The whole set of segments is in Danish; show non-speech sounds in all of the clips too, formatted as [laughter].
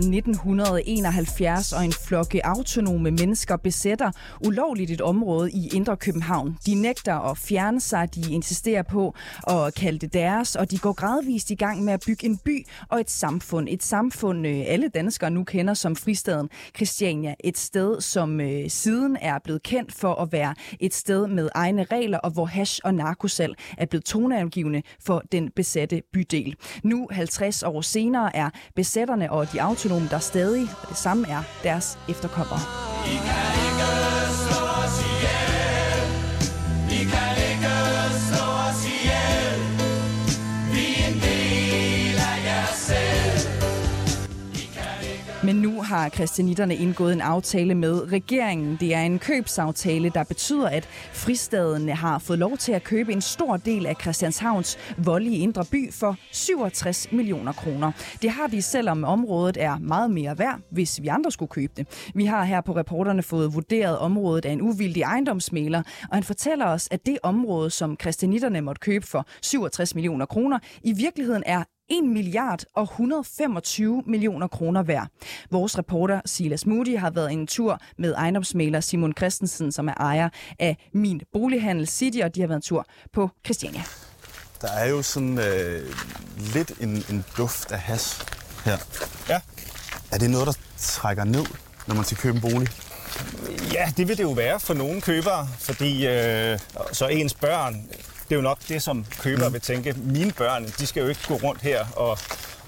1971, og en flokke autonome mennesker besætter ulovligt et område i Indre København. De nægter at fjerne sig, de insisterer på at kalde det deres, og de går gradvist i gang med at bygge en by og et samfund. Et samfund, øh, alle danskere nu kender som fristaden Christiania. Et sted, som øh, siden er blevet kendt for at være et sted med egne regler, og hvor hash og narkosal er blevet toneangivende for den besatte bydel. Nu, 50 år senere, er besætterne og de autonome der stadig, og det samme er deres efterkommere. I har kristianitterne indgået en aftale med regeringen. Det er en købsaftale, der betyder, at fristaden har fået lov til at købe en stor del af Christianshavns voldelige indre by for 67 millioner kroner. Det har de, selvom området er meget mere værd, hvis vi andre skulle købe det. Vi har her på reporterne fået vurderet området af en uvildig ejendomsmaler, og han fortæller os, at det område, som kristianitterne måtte købe for 67 millioner kroner, i virkeligheden er 1 milliard og 125 millioner kroner værd. Vores reporter Silas Moody har været en tur med ejendomsmaler Simon Christensen, som er ejer af Min Bolighandel City, og de har været en tur på Christiania. Der er jo sådan øh, lidt en, en duft af has her. Ja. Er det noget, der trækker ned, når man skal købe en bolig? Ja, det vil det jo være for nogle købere, fordi øh, så ens børn det er jo nok det, som køber mm. vil tænke. Mine børn, de skal jo ikke gå rundt her og,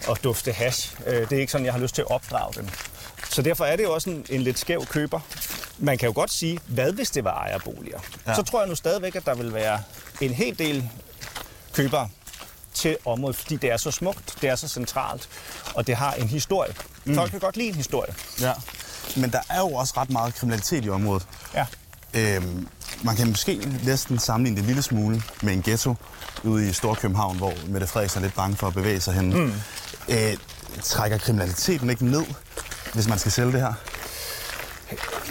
og dufte hash. Øh, det er ikke sådan, jeg har lyst til at opdrage dem. Så derfor er det jo også en, en lidt skæv køber. Man kan jo godt sige, hvad hvis det var ejerboliger? Ja. Så tror jeg nu stadigvæk, at der vil være en hel del købere til området, fordi det er så smukt, det er så centralt, og det har en historie. Mm. Folk kan godt lide en historie. Ja, men der er jo også ret meget kriminalitet i området. Ja. Øhm, man kan måske næsten sammenligne det en lille smule med en ghetto ude i Storkøbenhavn, hvor Mette Frederiksen er lidt bange for at bevæge sig hen. Mm. Øh, trækker kriminaliteten ikke ned, hvis man skal sælge det her?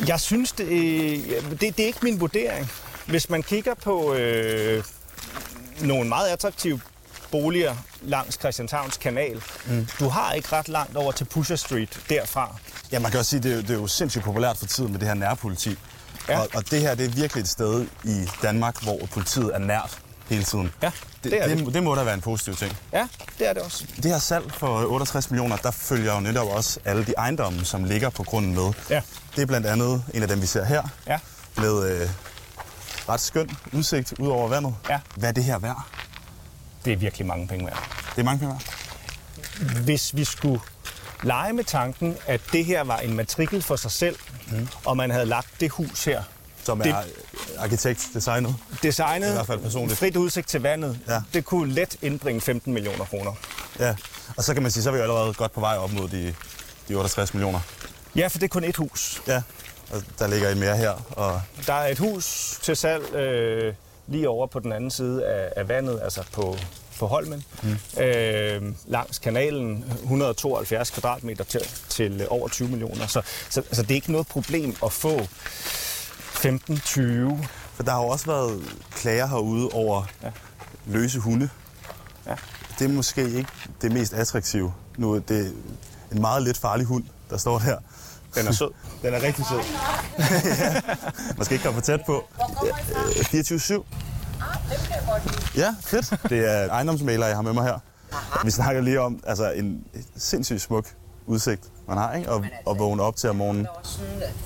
Jeg synes, det, det, det er ikke min vurdering. Hvis man kigger på øh, nogle meget attraktive boliger langs Christianshavns kanal. Mm. Du har ikke ret langt over til Pusher Street derfra. Ja, man kan også sige, at det, det er jo sindssygt populært for tiden med det her nærpoliti. Ja. Og, og det her det er virkelig et sted i Danmark, hvor politiet er nært hele tiden. Ja, det, det, er det. det, det må da være en positiv ting. Ja, det er det også. Det her salg for 68 millioner, der følger jo netop også alle de ejendomme, som ligger på grunden med. Ja. Det er blandt andet en af dem, vi ser her. Ja. Med øh, ret skøn udsigt ud over vandet. Ja. Hvad er det her værd? Det er virkelig mange penge værd. Det er mange penge værd? Hvis vi skulle lege med tanken, at det her var en matrikel for sig selv, mm. og man havde lagt det hus her. Som er det, arkitekt designet? Designet, I hvert fald personligt. frit udsigt til vandet. Ja. Det kunne let indbringe 15 millioner kroner. Ja, og så kan man sige, så er vi allerede godt på vej op mod de, de 68 millioner. Ja, for det er kun et hus. Ja, og der ligger et mere her. Og... Der er et hus til salg øh, lige over på den anden side af, af vandet, altså på på Holmen, mm. øh, langs kanalen, 172 kvadratmeter til, til over 20 millioner. Så, så altså, det er ikke noget problem at få 15-20. For der har jo også været klager herude over ja. løse hunde. Ja. Det er måske ikke det mest attraktive. Nu er det en meget lidt farlig hund, der står der. Den er sød. [laughs] Den er rigtig sød. [laughs] ja. Man skal ikke komme for tæt på. 24-7. Ja, fedt. Det er ejendomsmaler, jeg har med mig her. Aha. Vi snakker lige om altså, en sindssygt smuk udsigt, man har, ikke? Og, altså, og vågne op til om morgenen.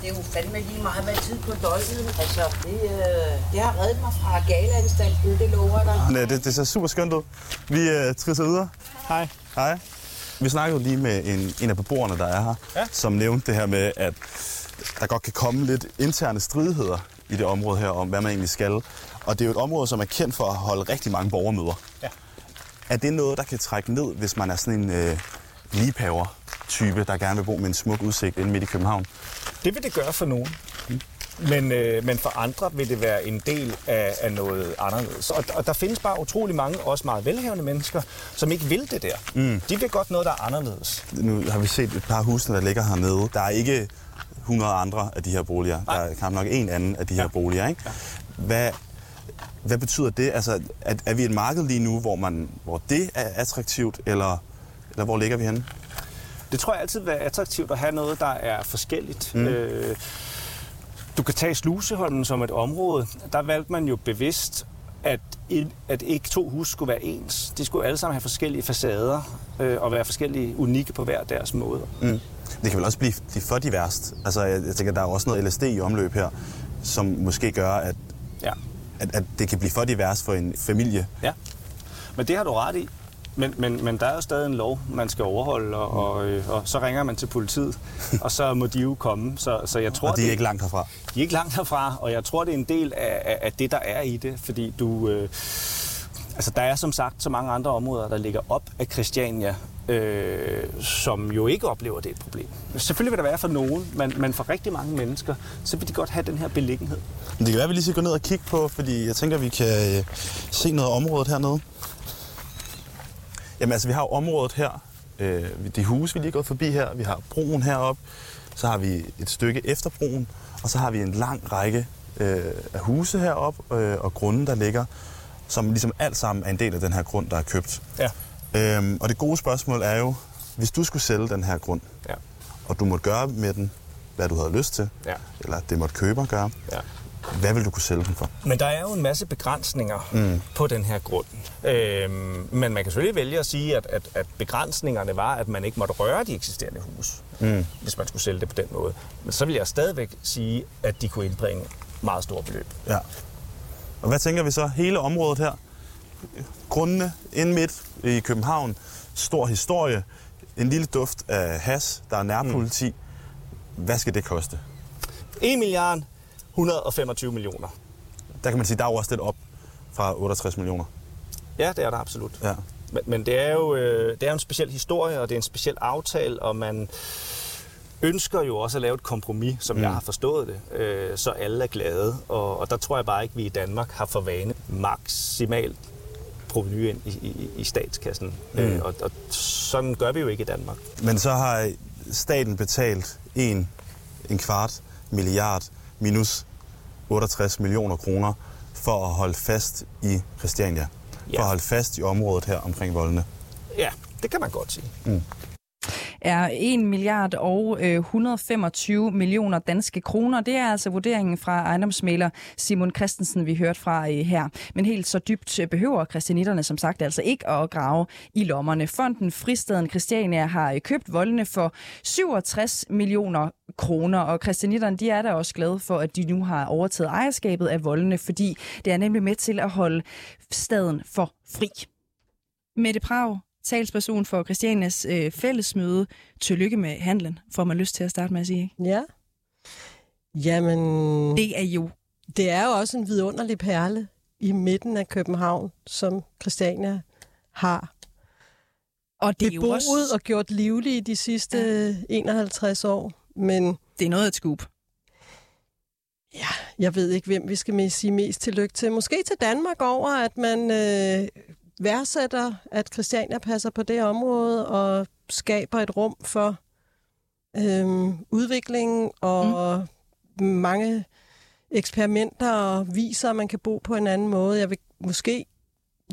Det er jo fandme lige meget med tid på døgnet. Altså, det, øh, det har reddet mig fra galeanstalten, det lover dig. Ja, det, det ser super skønt ud. Vi øh, trisser videre. Hej. Hej. Vi snakkede lige med en, en af beboerne, der er her, ja. som nævnte det her med, at der godt kan komme lidt interne stridigheder i det område her, om hvad man egentlig skal. Og det er jo et område, som er kendt for at holde rigtig mange borgermøder. Ja. Er det noget, der kan trække ned, hvis man er sådan en øh, liebhaver-type, der gerne vil bo med en smuk udsigt inde midt i København? Det vil det gøre for nogen. Mm. Men, øh, men for andre vil det være en del af, af noget anderledes. Og, og der findes bare utrolig mange, også meget velhavende mennesker, som ikke vil det der. Mm. De vil godt noget, der er anderledes. Nu har vi set et par huse, der ligger hernede. Der er ikke 100 andre af de her boliger. Nej. Der er knap nok en anden af de ja. her boliger. Ikke? Ja. Hvad, hvad betyder det? Altså, er, er vi et marked lige nu, hvor, man, hvor det er attraktivt, eller, eller hvor ligger vi henne? Det tror jeg altid vil være attraktivt at have noget, der er forskelligt. Mm. Øh, du kan tage Sluseholmen som et område. Der valgte man jo bevidst, at, at ikke to huse skulle være ens. De skulle alle sammen have forskellige facader øh, og være forskellige unikke på hver deres måde. Mm. Det kan vel også blive for diverst. Altså, jeg, jeg tænker, der er også noget LSD i omløb her, som måske gør, at, ja. at, at det kan blive for divers for en familie. Ja, men det har du ret i. Men, men, men der er jo stadig en lov, man skal overholde, og, og, øh, og så ringer man til politiet, og så må de jo komme. Så, så jeg tror, og de er det, ikke langt herfra? De er ikke langt herfra, og jeg tror, det er en del af, af, af det, der er i det, fordi du... Øh, altså, der er som sagt så mange andre områder, der ligger op af Christiania, øh, som jo ikke oplever, det er et problem. Selvfølgelig vil der være for nogen, men, men for rigtig mange mennesker, så vil de godt have den her beliggenhed. Det kan være, at vi lige skal gå ned og kigge på, fordi jeg tænker, at vi kan øh, se noget af området hernede. Jamen altså, vi har jo området her, øh, de huse, vi lige er gået forbi her, vi har broen heroppe, så har vi et stykke efter broen, og så har vi en lang række øh, af huse heroppe øh, og grunde, der ligger, som ligesom alt sammen er en del af den her grund, der er købt. Ja. Øhm, og det gode spørgsmål er jo, hvis du skulle sælge den her grund, ja. og du måtte gøre med den, hvad du havde lyst til, ja. eller det måtte køber gøre, ja. Hvad vil du kunne sælge den for? Men der er jo en masse begrænsninger mm. på den her grund. Øhm, men man kan selvfølgelig vælge at sige, at, at, at begrænsningerne var, at man ikke måtte røre de eksisterende hus, mm. hvis man skulle sælge det på den måde. Men så vil jeg stadigvæk sige, at de kunne indbringe meget store beløb. Ja. Og hvad tænker vi så? Hele området her, grundene ind midt i København, stor historie, en lille duft af has, der er nærpoliti. Mm. Hvad skal det koste? 1 milliard 125 millioner. Der kan man sige, der er jo også lidt op fra 68 millioner. Ja, det er der absolut. Ja. Men, men det, er jo, øh, det er en speciel historie, og det er en speciel aftale, og man ønsker jo også at lave et kompromis, som mm. jeg har forstået det, øh, så alle er glade. Og, og der tror jeg bare ikke, at vi i Danmark har for vane maksimalt proveny ind i, i, i statskassen. Mm. Øh, og, og sådan gør vi jo ikke i Danmark. Men så har staten betalt en, en kvart milliard minus 68 millioner kroner for at holde fast i Christiania. Ja. For at holde fast i området her omkring voldene. Ja, det kan man godt sige. Mm er 1 milliard og øh, 125 millioner danske kroner. Det er altså vurderingen fra ejendomsmaler Simon Christensen, vi hørte fra øh, her. Men helt så dybt øh, behøver christianitterne som sagt altså ikke at grave i lommerne. Fonden Fristaden Christiania har købt voldene for 67 millioner kroner, og christianitterne de er da også glade for, at de nu har overtaget ejerskabet af voldene, fordi det er nemlig med til at holde staden for fri. Mette Prag, talsperson for Christianias øh, fællesmøde. Tillykke med handlen, får man lyst til at starte med at sige, ikke? Ja. Jamen... Det er jo... Det er jo også en vidunderlig perle i midten af København, som Christiania har og det er jo også... og gjort livlig de sidste ja. 51 år. Men det er noget at skub. Ja, jeg ved ikke, hvem vi skal sige mest tillykke til. Måske til Danmark over, at man øh, værdsætter, at Christiania passer på det område og skaber et rum for øhm, udvikling og mm. mange eksperimenter og viser, at man kan bo på en anden måde. Jeg vil måske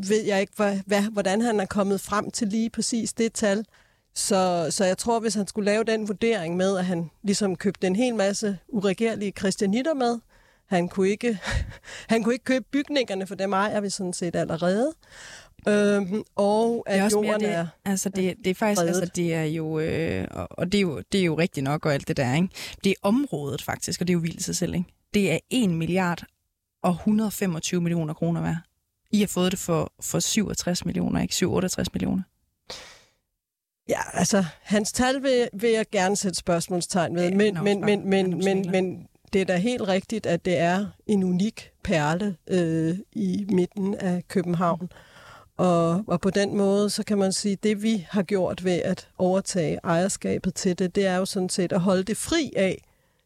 ved jeg ikke, hvad, hvad, hvordan han er kommet frem til lige præcis det tal. Så, så jeg tror, hvis han skulle lave den vurdering med, at han ligesom købte en hel masse uregerlige kristianitter med, han kunne ikke, [laughs] han kunne ikke købe bygningerne, for dem ejer vi sådan set allerede. Øhm, og at det er også jorden mere det, altså det, det er faktisk, altså det er jo, øh, og det er jo, det er jo rigtigt nok og alt det der, ikke? Det er området faktisk, og det er jo vildt sig selv, ikke? Det er 1 milliard og 125 millioner kroner værd. I har fået det for, for 67 millioner, ikke? 67 millioner. Ja, altså, hans tal vil, vil jeg gerne sætte spørgsmålstegn ved, men, men, men, men, men, men det er da helt rigtigt, at det er en unik perle øh, i midten af København. Mm. Og, og på den måde, så kan man sige, at det vi har gjort ved at overtage ejerskabet til det, det er jo sådan set at holde det fri af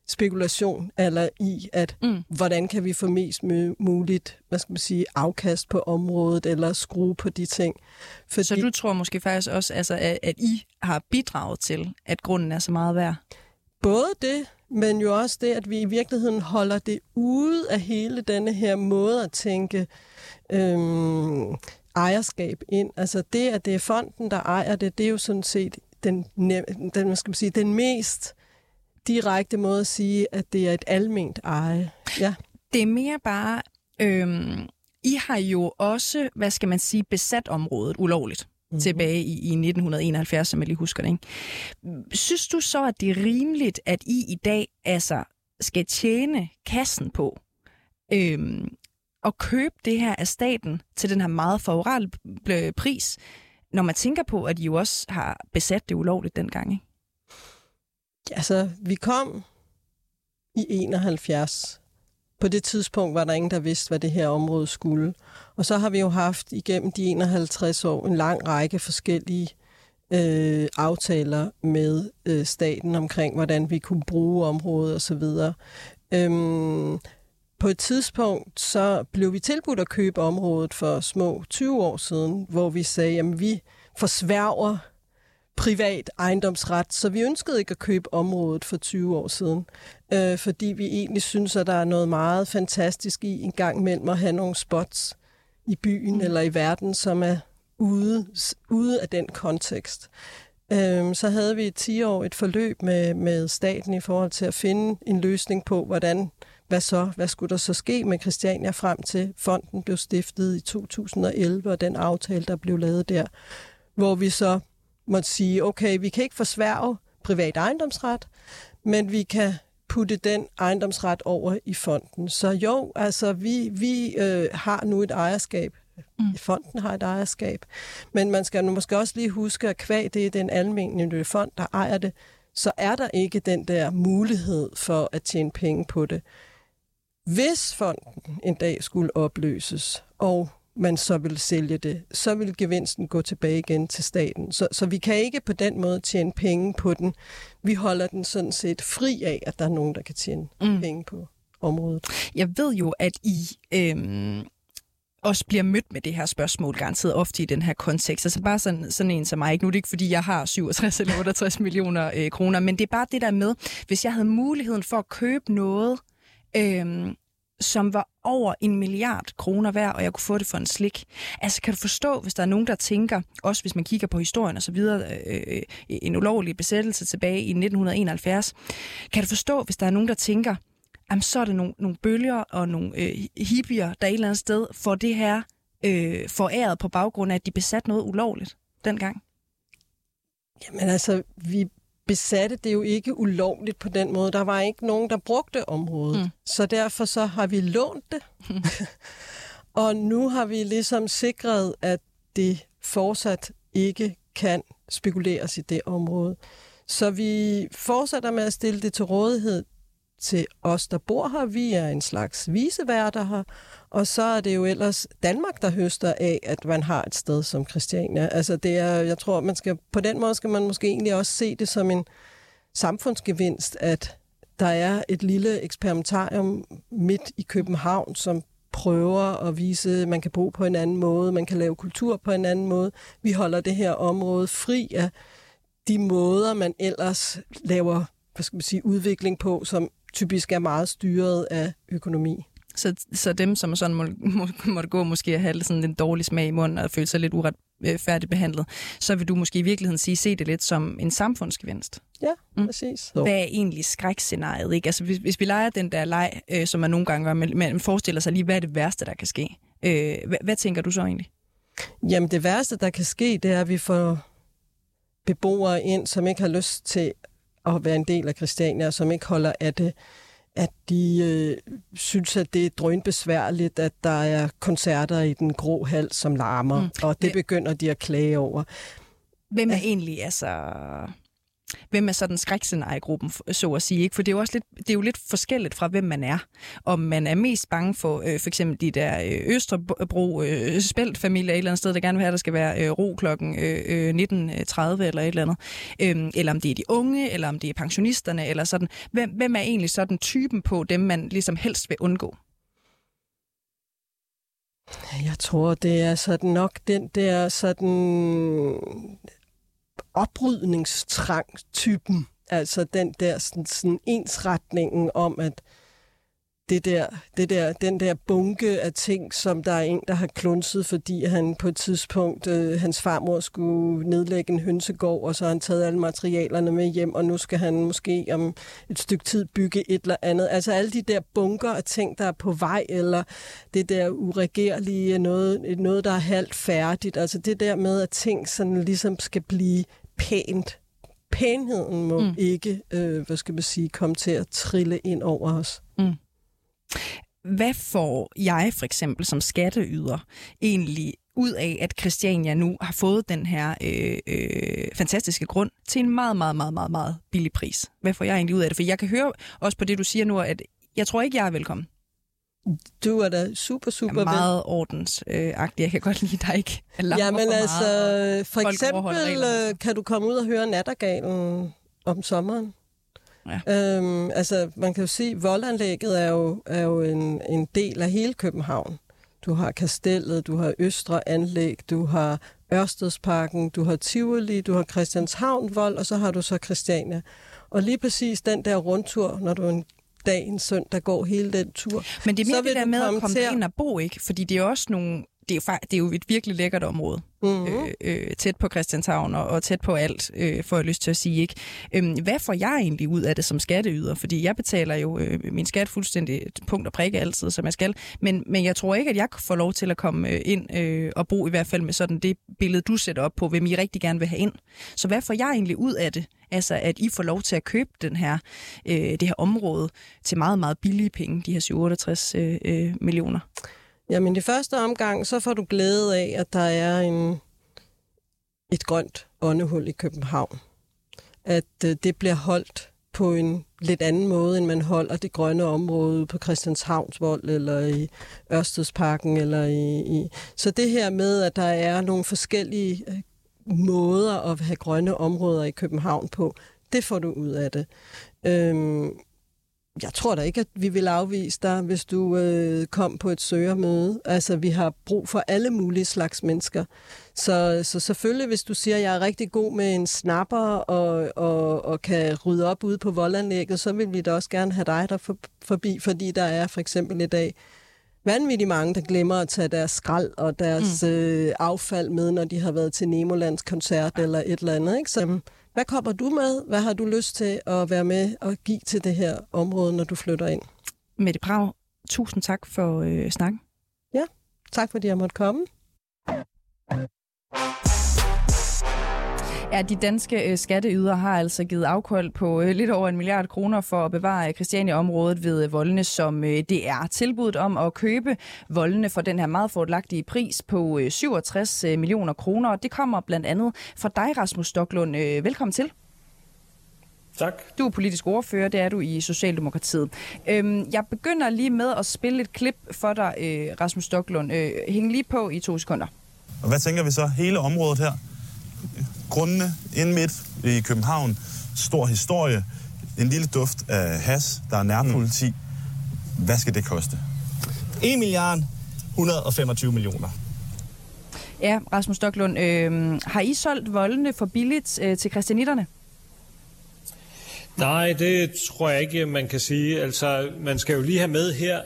spekulation, eller i, at mm. hvordan kan vi få mest muligt, hvad skal man sige, afkast på området, eller skrue på de ting. Fordi, så du tror måske faktisk også, altså, at, at I har bidraget til, at grunden er så meget værd? Både det, men jo også det, at vi i virkeligheden holder det ude af hele denne her måde at tænke øhm, ejerskab ind. Altså det, at det er fonden, der ejer det, det er jo sådan set den, den, hvad skal man sige, den mest direkte måde at sige, at det er et alment eje. Ja. Det er mere bare, øhm, I har jo også, hvad skal man sige, besat området ulovligt mm-hmm. tilbage i, i 1971, som jeg lige husker det. Ikke? Synes du så, at det er rimeligt, at I i dag altså skal tjene kassen på øhm, at købe det her af staten til den her meget favorable øh, pris, når man tænker på, at I jo også har besat det ulovligt dengang, ikke? Altså, vi kom i 71. På det tidspunkt var der ingen, der vidste, hvad det her område skulle. Og så har vi jo haft igennem de 51 år en lang række forskellige øh, aftaler med øh, staten omkring, hvordan vi kunne bruge området osv. Øhm, på et tidspunkt så blev vi tilbudt at købe området for små 20 år siden, hvor vi sagde, at vi forsværger privat ejendomsret, så vi ønskede ikke at købe området for 20 år siden, øh, fordi vi egentlig synes, at der er noget meget fantastisk i en gang imellem at have nogle spots i byen mm. eller i verden, som er ude, ude af den kontekst. Øh, så havde vi et 10 år et forløb med, med staten i forhold til at finde en løsning på, hvordan hvad så? Hvad skulle der så ske med Christiania frem til fonden blev stiftet i 2011, og den aftale, der blev lavet der, hvor vi så måtte sige, okay, vi kan ikke forsværge privat ejendomsret, men vi kan putte den ejendomsret over i fonden. Så jo, altså vi, vi øh, har nu et ejerskab. Mm. Fonden har et ejerskab. Men man skal nu måske også lige huske, at kvæg det er den almindelige fond, der ejer det, så er der ikke den der mulighed for at tjene penge på det. Hvis fonden en dag skulle opløses, og man så vil sælge det, så vil gevinsten gå tilbage igen til staten. Så, så vi kan ikke på den måde tjene penge på den. Vi holder den sådan set fri af, at der er nogen, der kan tjene mm. penge på området. Jeg ved jo, at I øhm, også bliver mødt med det her spørgsmål garanteret ofte i den her kontekst. Altså bare sådan, sådan en som mig. Ikke? Nu er det ikke, fordi jeg har 67 eller 68 millioner øh, kroner, men det er bare det der med, hvis jeg havde muligheden for at købe noget, øh, som var over en milliard kroner værd, og jeg kunne få det for en slik. Altså, kan du forstå, hvis der er nogen, der tænker, også hvis man kigger på historien og så videre, øh, øh en ulovlig besættelse tilbage i 1971, kan du forstå, hvis der er nogen, der tænker, jamen, så er det nogle, nogle bølger og nogle øh, hippier, der et eller andet sted får det her øh, foræret på baggrund af, at de besat noget ulovligt dengang? Jamen altså, vi besatte det jo ikke ulovligt på den måde. Der var ikke nogen, der brugte området. Mm. Så derfor så har vi lånt det. Mm. [laughs] og nu har vi ligesom sikret, at det fortsat ikke kan spekuleres i det område. Så vi fortsætter med at stille det til rådighed til os, der bor her. Vi er en slags viseværter her, og så er det jo ellers Danmark, der høster af, at man har et sted som Christiania. Altså det er, jeg tror, man skal, på den måde skal man måske egentlig også se det som en samfundsgevinst, at der er et lille eksperimentarium midt i København, som prøver at vise, at man kan bo på en anden måde, man kan lave kultur på en anden måde. Vi holder det her område fri af de måder, man ellers laver hvad skal man sige, udvikling på, som typisk er meget styret af økonomi. Så, så dem, som sådan må, må, måtte gå måske at have sådan en dårlig smag i munden og føle sig lidt uretfærdigt behandlet, så vil du måske i virkeligheden sige, se det lidt som en samfundsgevinst. Ja, mm. præcis. Hvad er egentlig skrækscenariet? Ikke? Altså, hvis, hvis vi leger den der leg, øh, som man nogle gange gør, men man forestiller sig lige, hvad er det værste, der kan ske? Øh, hvad, hvad tænker du så egentlig? Jamen, det værste, der kan ske, det er, at vi får beboere ind, som ikke har lyst til at være en del af Christiania, som ikke holder af det, at de øh, synes, at det er drønbesværligt, at der er koncerter i den grå hal, som larmer, mm. og det begynder de at klage over. Hvem er egentlig, altså hvem er sådan skrækscenariegruppen, så at sige. Ikke? For det er jo også lidt, det er jo lidt forskelligt fra, hvem man er. Om man er mest bange for øh, for eksempel de der øh, Østerbro øh, familie et eller andet sted, der gerne vil have, at der skal være øh, ro klokken øh, øh 19.30 eller et eller andet. Øhm, eller om det er de unge, eller om det er pensionisterne, eller sådan. Hvem, hvem er egentlig sådan typen på dem, man ligesom helst vil undgå? Jeg tror, det er sådan nok den der sådan oprydningstrang-typen. Altså den der sådan, sådan ensretningen om, at det der, det der, den der bunke af ting, som der er en, der har klunset, fordi han på et tidspunkt, øh, hans farmor skulle nedlægge en hønsegård, og så har han taget alle materialerne med hjem, og nu skal han måske om et stykke tid bygge et eller andet. Altså alle de der bunker af ting, der er på vej, eller det der uregerlige, noget, noget der er halvt færdigt. Altså det der med, at ting sådan ligesom skal blive pænt. Pænheden må mm. ikke, øh, hvad skal man sige, komme til at trille ind over os. Mm. Hvad får jeg for eksempel som skatteyder egentlig ud af, at Christiania nu har fået den her øh, øh, fantastiske grund til en meget, meget, meget, meget, meget billig pris? Hvad får jeg egentlig ud af det? For jeg kan høre også på det, du siger nu, at jeg tror ikke, jeg er velkommen. Du er da super, super jeg er meget ordensagtig. Jeg kan godt lide dig ikke. Jamen altså, for eksempel øh, kan du komme ud og høre Nattergalen om sommeren. Ja. Øhm, altså, man kan jo sige, at voldanlægget er jo, er jo en, en del af hele København. Du har Kastellet, du har Østre Anlæg, du har Ørstedsparken, du har Tivoli, du har Christianshavn Vold, og så har du så Christiania. Og lige præcis den der rundtur, når du en dag, en søndag går hele den tur. Men det er mere det der med at komme ind og bo, ikke? Fordi det er også nogle det er, jo, det er jo et virkelig lækkert område. Mm-hmm. Øh, øh, tæt på Christianshavn og, og tæt på alt, øh, får jeg lyst til at sige. ikke. Øhm, hvad får jeg egentlig ud af det som skatteyder? Fordi jeg betaler jo øh, min skat fuldstændig punkt og prikke altid, som jeg skal. Men, men jeg tror ikke, at jeg får lov til at komme øh, ind øh, og bo i hvert fald med sådan det billede, du sætter op på, hvem I rigtig gerne vil have ind. Så hvad får jeg egentlig ud af det? Altså, at I får lov til at købe den her, øh, det her område til meget, meget billige penge, de her 67 øh, øh, millioner. Jamen i første omgang, så får du glæde af, at der er en, et grønt åndehul i København. At øh, det bliver holdt på en lidt anden måde, end man holder det grønne område på Christianshavnsvold eller i Ørstedsparken. Eller i, i. Så det her med, at der er nogle forskellige øh, måder at have grønne områder i København på, det får du ud af det. Øhm, jeg tror da ikke, at vi vil afvise dig, hvis du øh, kom på et søgermøde. Altså, vi har brug for alle mulige slags mennesker. Så, så selvfølgelig, hvis du siger, at jeg er rigtig god med en snapper og, og, og kan rydde op ude på voldanlægget, så vil vi da også gerne have dig der for, forbi, fordi der er for eksempel i dag vanvittigt mange, der glemmer at tage deres skrald og deres mm. øh, affald med, når de har været til Nemolands koncert eller et eller andet. Ikke? Så hvad kommer du med? Hvad har du lyst til at være med og give til det her område, når du flytter ind? Mette Prag, tusind tak for øh, snakken. Ja, tak fordi jeg måtte komme. Ja, de danske øh, skatteyder har altså givet afkold på øh, lidt over en milliard kroner for at bevare Christiania-området ved øh, voldene, som det er tilbudt om at købe voldene for den her meget fordelagtige pris på 67 millioner kroner. det kommer blandt andet fra dig, Rasmus Stoklund. Velkommen til. Tak. Du er politisk ordfører, det er du i Socialdemokratiet. Øhm, jeg begynder lige med at spille et klip for dig, Rasmus Stoklund. Hæng lige på i to sekunder. Og hvad tænker vi så? Hele området her? Grundene ind midt i København. Stor historie. En lille duft af has. Der er nærpoliti. Hvad skal det koste? 1 milliard 125 millioner. Ja, Rasmus Stoklund, øh, har I solgt voldene for billigt øh, til kristianitterne? Nej, det tror jeg ikke, man kan sige. Altså, man skal jo lige have med her,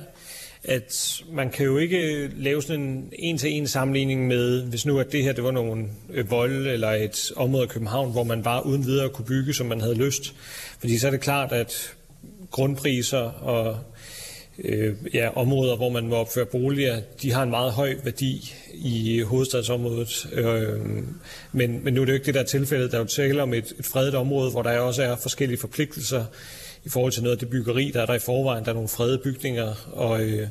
at man kan jo ikke lave sådan en en-til-en sammenligning med, hvis nu at det her det var nogle øh, vold eller et område af København, hvor man bare uden videre kunne bygge, som man havde lyst. Fordi så er det klart, at grundpriser og øh, ja, områder, hvor man må opføre boliger, de har en meget høj værdi i hovedstadsområdet. Øh, men, men nu er det jo ikke det der tilfælde. Der er jo tale om et, et fredet område, hvor der også er forskellige forpligtelser i forhold til noget af det byggeri, der er der i forvejen. Der er nogle fredede bygninger, og øh,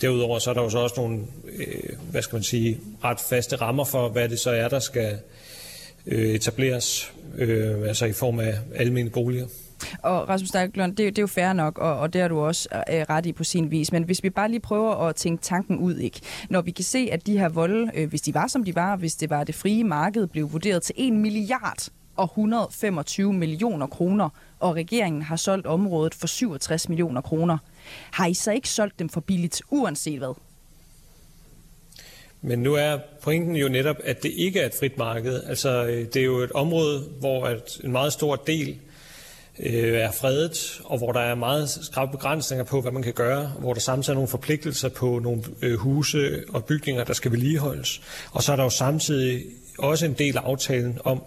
derudover så er der jo så også nogle, øh, hvad skal man sige, ret faste rammer for, hvad det så er, der skal øh, etableres, øh, altså i form af almene boliger. Og Rasmus Stakkelund, det, det er jo fair nok, og, og det har du også øh, ret i på sin vis. Men hvis vi bare lige prøver at tænke tanken ud, ikke? når vi kan se, at de her volde, øh, hvis de var som de var, hvis det var det frie marked, blev vurderet til 1 milliard og 125 millioner kroner, og regeringen har solgt området for 67 millioner kroner. Har I så ikke solgt dem for billigt, uanset hvad? Men nu er pointen jo netop, at det ikke er et frit marked. Altså, øh, det er jo et område, hvor at en meget stor del øh, er fredet, og hvor der er meget skrabe begrænsninger på, hvad man kan gøre, hvor der samtidig er nogle forpligtelser på nogle øh, huse og bygninger, der skal vedligeholdes. Og så er der jo samtidig også en del af aftalen om,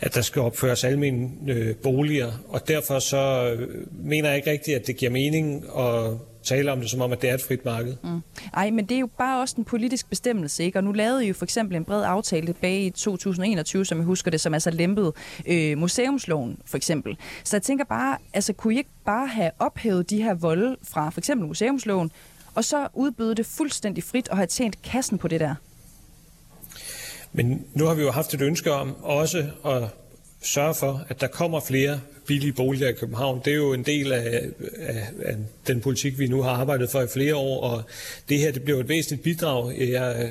at der skal opføres almindelige øh, boliger, og derfor så øh, mener jeg ikke rigtigt, at det giver mening at tale om det som om, at det er et frit marked. Mm. Ej, men det er jo bare også en politisk bestemmelse, ikke? Og nu lavede I jo for eksempel en bred aftale tilbage i 2021, som jeg husker det, som altså lempede øh, museumsloven for eksempel. Så jeg tænker bare, altså kunne I ikke bare have ophævet de her volde fra for eksempel museumsloven, og så udbyde det fuldstændig frit og have tjent kassen på det der? Men nu har vi jo haft et ønske om også at sørge for, at der kommer flere billige boliger i København. Det er jo en del af, af, af den politik, vi nu har arbejdet for i flere år, og det her det bliver et væsentligt bidrag. Jeg,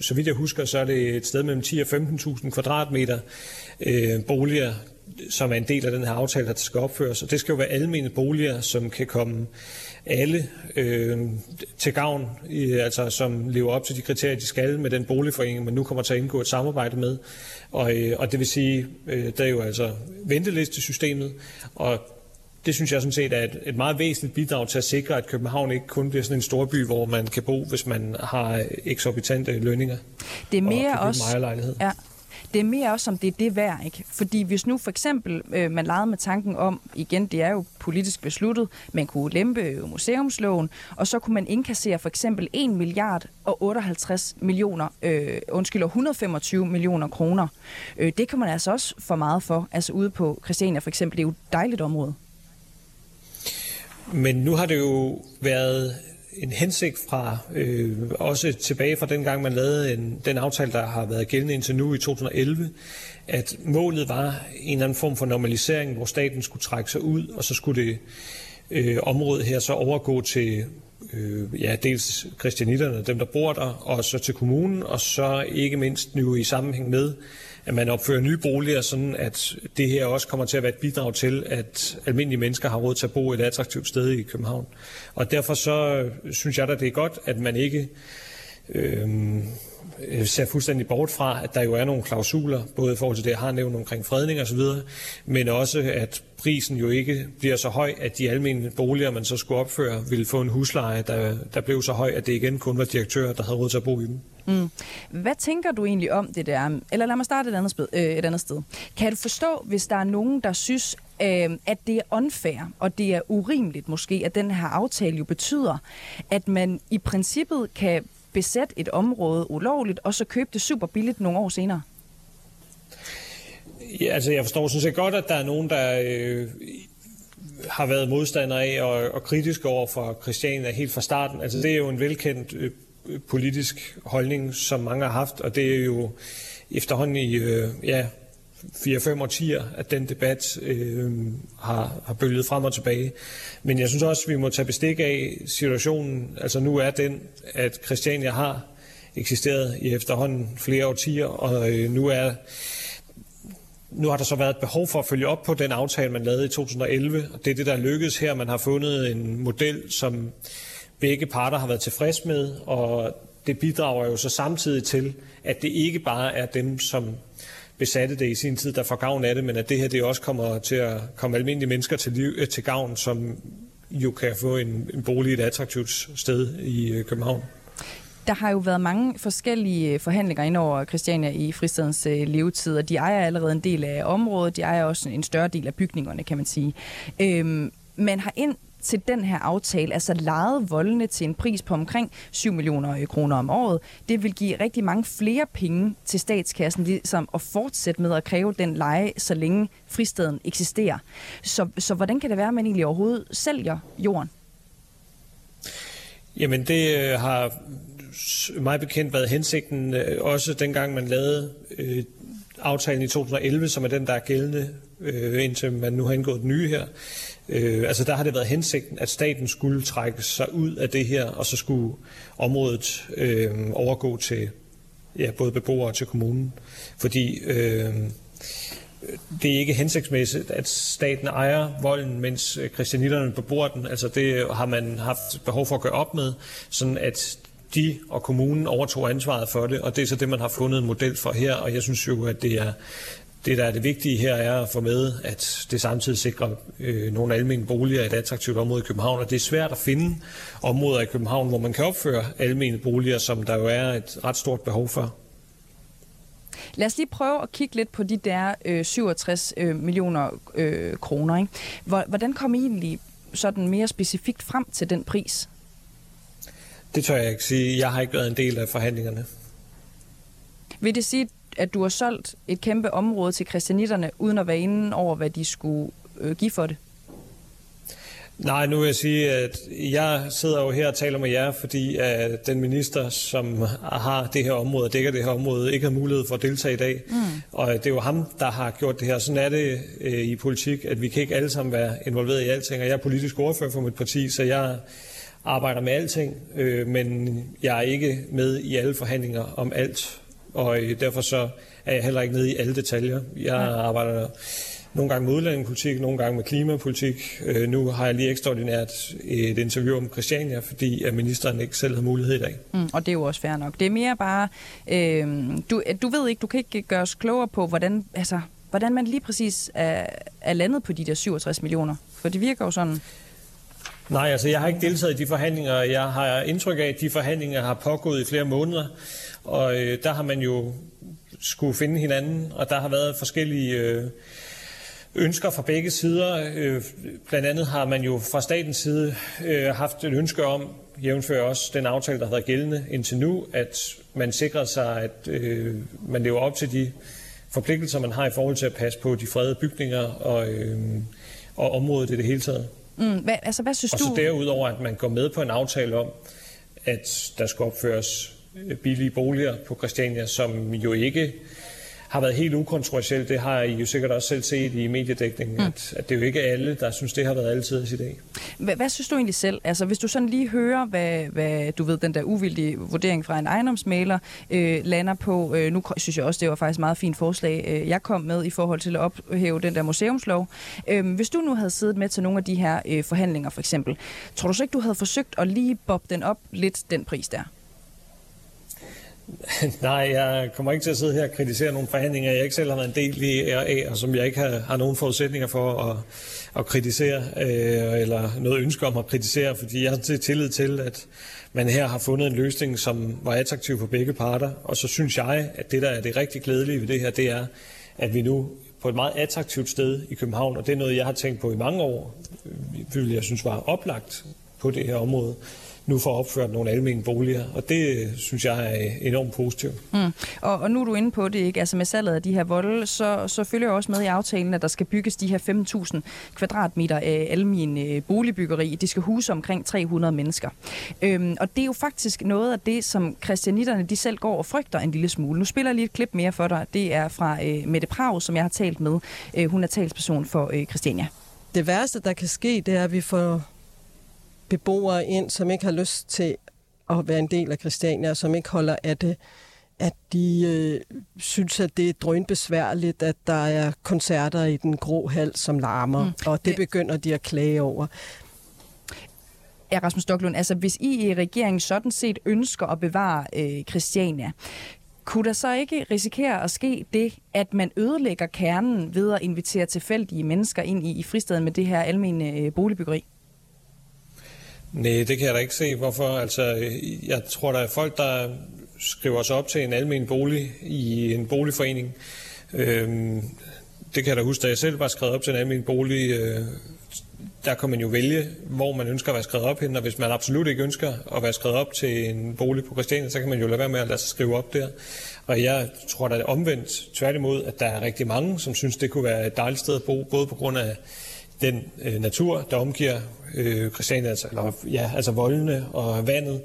så vidt jeg husker, så er det et sted mellem 10 og 15.000 kvadratmeter øh, boliger, som er en del af den her aftale, der skal opføres. Og det skal jo være almene boliger, som kan komme alle øh, til gavn, altså som lever op til de kriterier, de skal med den boligforening, man nu kommer til at indgå et samarbejde med. Og, øh, og det vil sige, øh, der er jo altså ventelistesystemet, og det synes jeg sådan set er et, et meget væsentligt bidrag til at sikre, at København ikke kun bliver sådan en storby, hvor man kan bo, hvis man har eksorbitante lønninger. Det er mere også... Ja, det er mere også, om det er det værd, ikke? Fordi hvis nu for eksempel øh, man legede med tanken om, igen, det er jo politisk besluttet, man kunne lempe øh, museumsloven, og så kunne man indkassere for eksempel 1 milliard og 58 millioner, øh, undskyld, 125 millioner kroner. Øh, det kan man altså også få meget for, altså ude på Christiania for eksempel, det er jo et dejligt område. Men nu har det jo været en hensigt fra, øh, også tilbage fra den gang, man lavede en, den aftale, der har været gældende indtil nu i 2011, at målet var en eller anden form for normalisering, hvor staten skulle trække sig ud, og så skulle det øh, område her så overgå til øh, ja, dels kristianitterne, dem der bor der, og så til kommunen, og så ikke mindst nu i sammenhæng med, at man opfører nye boliger, sådan at det her også kommer til at være et bidrag til, at almindelige mennesker har råd til at bo et attraktivt sted i København. Og derfor så øh, synes jeg da, det er godt, at man ikke øh, Øh, ser fuldstændig bort fra, at der jo er nogle klausuler, både i forhold til det, jeg har nævnt omkring fredning osv., men også at prisen jo ikke bliver så høj, at de almindelige boliger, man så skulle opføre, ville få en husleje, der, der blev så høj, at det igen kun var direktører, der havde råd til at bo i dem. Mm. Hvad tænker du egentlig om det der? Eller lad mig starte et andet, sted, øh, et andet sted. Kan du forstå, hvis der er nogen, der synes, øh, at det er unfair, og det er urimeligt måske, at den her aftale jo betyder, at man i princippet kan besætte et område ulovligt, og så købe det super billigt nogle år senere? Ja, altså jeg forstår sådan set godt, at der er nogen, der øh, har været modstandere af og, og kritiske over for Christiania helt fra starten. Altså det er jo en velkendt øh, politisk holdning, som mange har haft, og det er jo efterhånden i øh, ja, 4-5 årtier, at den debat øh, har, har bølget frem og tilbage. Men jeg synes også, at vi må tage bestik af situationen. Altså nu er den, at Christiania har eksisteret i efterhånden flere årtier, og øh, nu er nu har der så været et behov for at følge op på den aftale, man lavede i 2011, og det er det, der lykkedes her. Man har fundet en model, som begge parter har været tilfreds med, og det bidrager jo så samtidig til, at det ikke bare er dem, som besatte det i sin tid, der får gavn af det, men at det her det også kommer til at komme almindelige mennesker til, liv, øh, til gavn, som jo kan få en, en bolig et attraktivt sted i øh, København. Der har jo været mange forskellige forhandlinger ind over Christiania i fristadens øh, levetid, og de ejer allerede en del af området, de ejer også en større del af bygningerne, kan man sige. Øhm, man har ind til den her aftale, altså lejet voldene til en pris på omkring 7 millioner øh, kroner om året. Det vil give rigtig mange flere penge til statskassen, ligesom at fortsætte med at kræve den leje, så længe fristaden eksisterer. Så, så hvordan kan det være, at man egentlig overhovedet sælger jorden? Jamen det øh, har meget bekendt været hensigten, øh, også dengang man lavede øh, aftalen i 2011, som er den, der er gældende, øh, indtil man nu har indgået den nye her. Øh, altså der har det været hensigten, at staten skulle trække sig ud af det her, og så skulle området øh, overgå til ja, både beboere og til kommunen. Fordi øh, det er ikke hensigtsmæssigt, at staten ejer volden, mens øh, kristianitterne bebor den. Altså det har man haft behov for at gøre op med, sådan at de og kommunen overtog ansvaret for det, og det er så det, man har fundet en model for her, og jeg synes jo, at det er det, der er det vigtige her, er at få med, at det samtidig sikrer øh, nogle almindelige boliger i et attraktivt område i København, og det er svært at finde områder i København, hvor man kan opføre almindelige boliger, som der jo er et ret stort behov for. Lad os lige prøve at kigge lidt på de der øh, 67 øh, millioner øh, kroner. Ikke? Hvordan kom I egentlig sådan mere specifikt frem til den pris? Det tør jeg ikke sige. Jeg har ikke været en del af forhandlingerne. Vil det sige, at du har solgt et kæmpe område til kristianitterne, uden at være inde over, hvad de skulle øh, give for det? Nej, nu vil jeg sige, at jeg sidder jo her og taler med jer, fordi at den minister, som har det her område og dækker det her område, ikke har mulighed for at deltage i dag. Mm. Og det er jo ham, der har gjort det her. Sådan er det øh, i politik, at vi kan ikke alle sammen være involveret i alting. Og jeg er politisk ordfører for mit parti, så jeg arbejder med alting, øh, men jeg er ikke med i alle forhandlinger om alt. Og øh, derfor så er jeg heller ikke nede i alle detaljer. Jeg arbejder nogle gange med udlændingepolitik, nogle gange med klimapolitik. Øh, nu har jeg lige ekstraordinært et interview om Christiania, fordi at ministeren ikke selv har mulighed i dag. Mm, og det er jo også fair nok. Det er mere bare, øh, du, du ved ikke, du kan ikke gøre os klogere på, hvordan, altså, hvordan man lige præcis er, er landet på de der 67 millioner. For det virker jo sådan... Nej, altså jeg har ikke deltaget i de forhandlinger. Jeg har indtryk af, at de forhandlinger har pågået i flere måneder, og øh, der har man jo skulle finde hinanden, og der har været forskellige øh, ønsker fra begge sider. Øh, blandt andet har man jo fra statens side øh, haft et ønske om, jævnfører også den aftale, der har været gældende indtil nu, at man sikrer sig, at øh, man lever op til de forpligtelser, man har i forhold til at passe på de fredede bygninger og, øh, og området i det hele taget. Mm, hvad, altså, hvad synes og du? så derudover, at man går med på en aftale om, at der skal opføres billige boliger på Christiania, som jo ikke har været helt ukontroversielt. Det har I jo sikkert også selv set i mediedækningen, mm. at, at det er jo ikke alle, der synes, det har været altid i dag. Hvad, hvad synes du egentlig selv? Altså, hvis du sådan lige hører, hvad, hvad du ved, den der uvildige vurdering fra en ejendomsmaler øh, lander på. Øh, nu synes jeg også, det var faktisk et meget fint forslag, øh, jeg kom med i forhold til at ophæve den der museumslov. Øh, hvis du nu havde siddet med til nogle af de her øh, forhandlinger, for eksempel, tror du så ikke, du havde forsøgt at lige bobbe den op lidt, den pris der? [laughs] Nej, jeg kommer ikke til at sidde her og kritisere nogle forhandlinger, jeg ikke selv har været en del i, af, og som jeg ikke har, har nogen forudsætninger for at, at kritisere, øh, eller noget ønske om at kritisere, fordi jeg har til tillid til, at man her har fundet en løsning, som var attraktiv for begge parter. Og så synes jeg, at det, der er det rigtig glædelige ved det her, det er, at vi nu på et meget attraktivt sted i København, og det er noget, jeg har tænkt på i mange år, øh, vil jeg synes var oplagt på det her område, nu får opført nogle almindelige boliger, og det synes jeg er enormt positivt. Mm. Og, og nu er du inde på det, ikke? Altså med salget af de her volde, så, så følger også med i aftalen, at der skal bygges de her 5.000 kvadratmeter af almin øh, boligbyggeri. De skal huse omkring 300 mennesker. Øhm, og det er jo faktisk noget af det, som christianitterne de selv går og frygter en lille smule. Nu spiller jeg lige et klip mere for dig. Det er fra øh, Mette Prag, som jeg har talt med. Øh, hun er talsperson for øh, Christiania. Det værste, der kan ske, det er, at vi får beboere ind, som ikke har lyst til at være en del af Christiania, som ikke holder af det, at de øh, synes, at det er drønbesværligt, at der er koncerter i den grå hal, som larmer, mm. og det begynder de at klage over. Ja, Rasmus Stocklund, altså hvis I i regeringen sådan set ønsker at bevare øh, Christiania, kunne der så ikke risikere at ske det, at man ødelægger kernen ved at invitere tilfældige mennesker ind i, i fristaden med det her almindelige øh, boligbyggeri? Nej, det kan jeg da ikke se. Hvorfor? Altså, jeg tror, der er folk, der skriver sig op til en almen bolig i en boligforening. Øhm, det kan jeg da huske, da jeg selv var skrevet op til en almen bolig. Øh, der kan man jo vælge, hvor man ønsker at være skrevet op hen, og hvis man absolut ikke ønsker at være skrevet op til en bolig på Christiania, så kan man jo lade være med at lade sig skrive op der. Og jeg tror, der er omvendt tværtimod, at der er rigtig mange, som synes, det kunne være et dejligt sted at bo, både på grund af den øh, natur, der omgiver øh, Christiania, altså, eller, ja, altså voldene og vandet,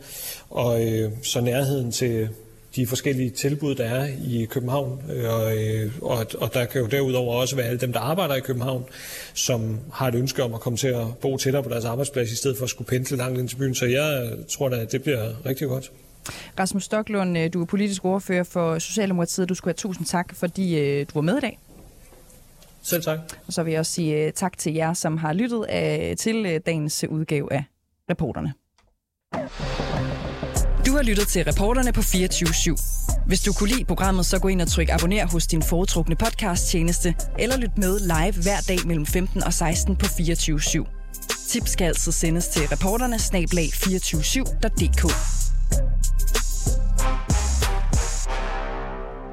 og øh, så nærheden til de forskellige tilbud, der er i København. Øh, og, øh, og, og der kan jo derudover også være alle dem, der arbejder i København, som har et ønske om at komme til at bo tættere på deres arbejdsplads, i stedet for at skulle pendle langt ind til byen. Så jeg tror da, at det bliver rigtig godt. Rasmus Stoklund, øh, du er politisk ordfører for Socialdemokratiet. Du skulle have tusind tak, fordi du var med i dag. Selv tak. Og så vil jeg også sige øh, tak til jer, som har lyttet til dagens udgave af Reporterne. Du har lyttet til Reporterne på 24 /7. Hvis du kunne lide programmet, så gå ind og tryk abonner hos din foretrukne podcast-tjeneste, eller lyt med live hver dag mellem 15 og 16 på 24 /7. Tips skal altså sendes til reporterne snablag 247.dk.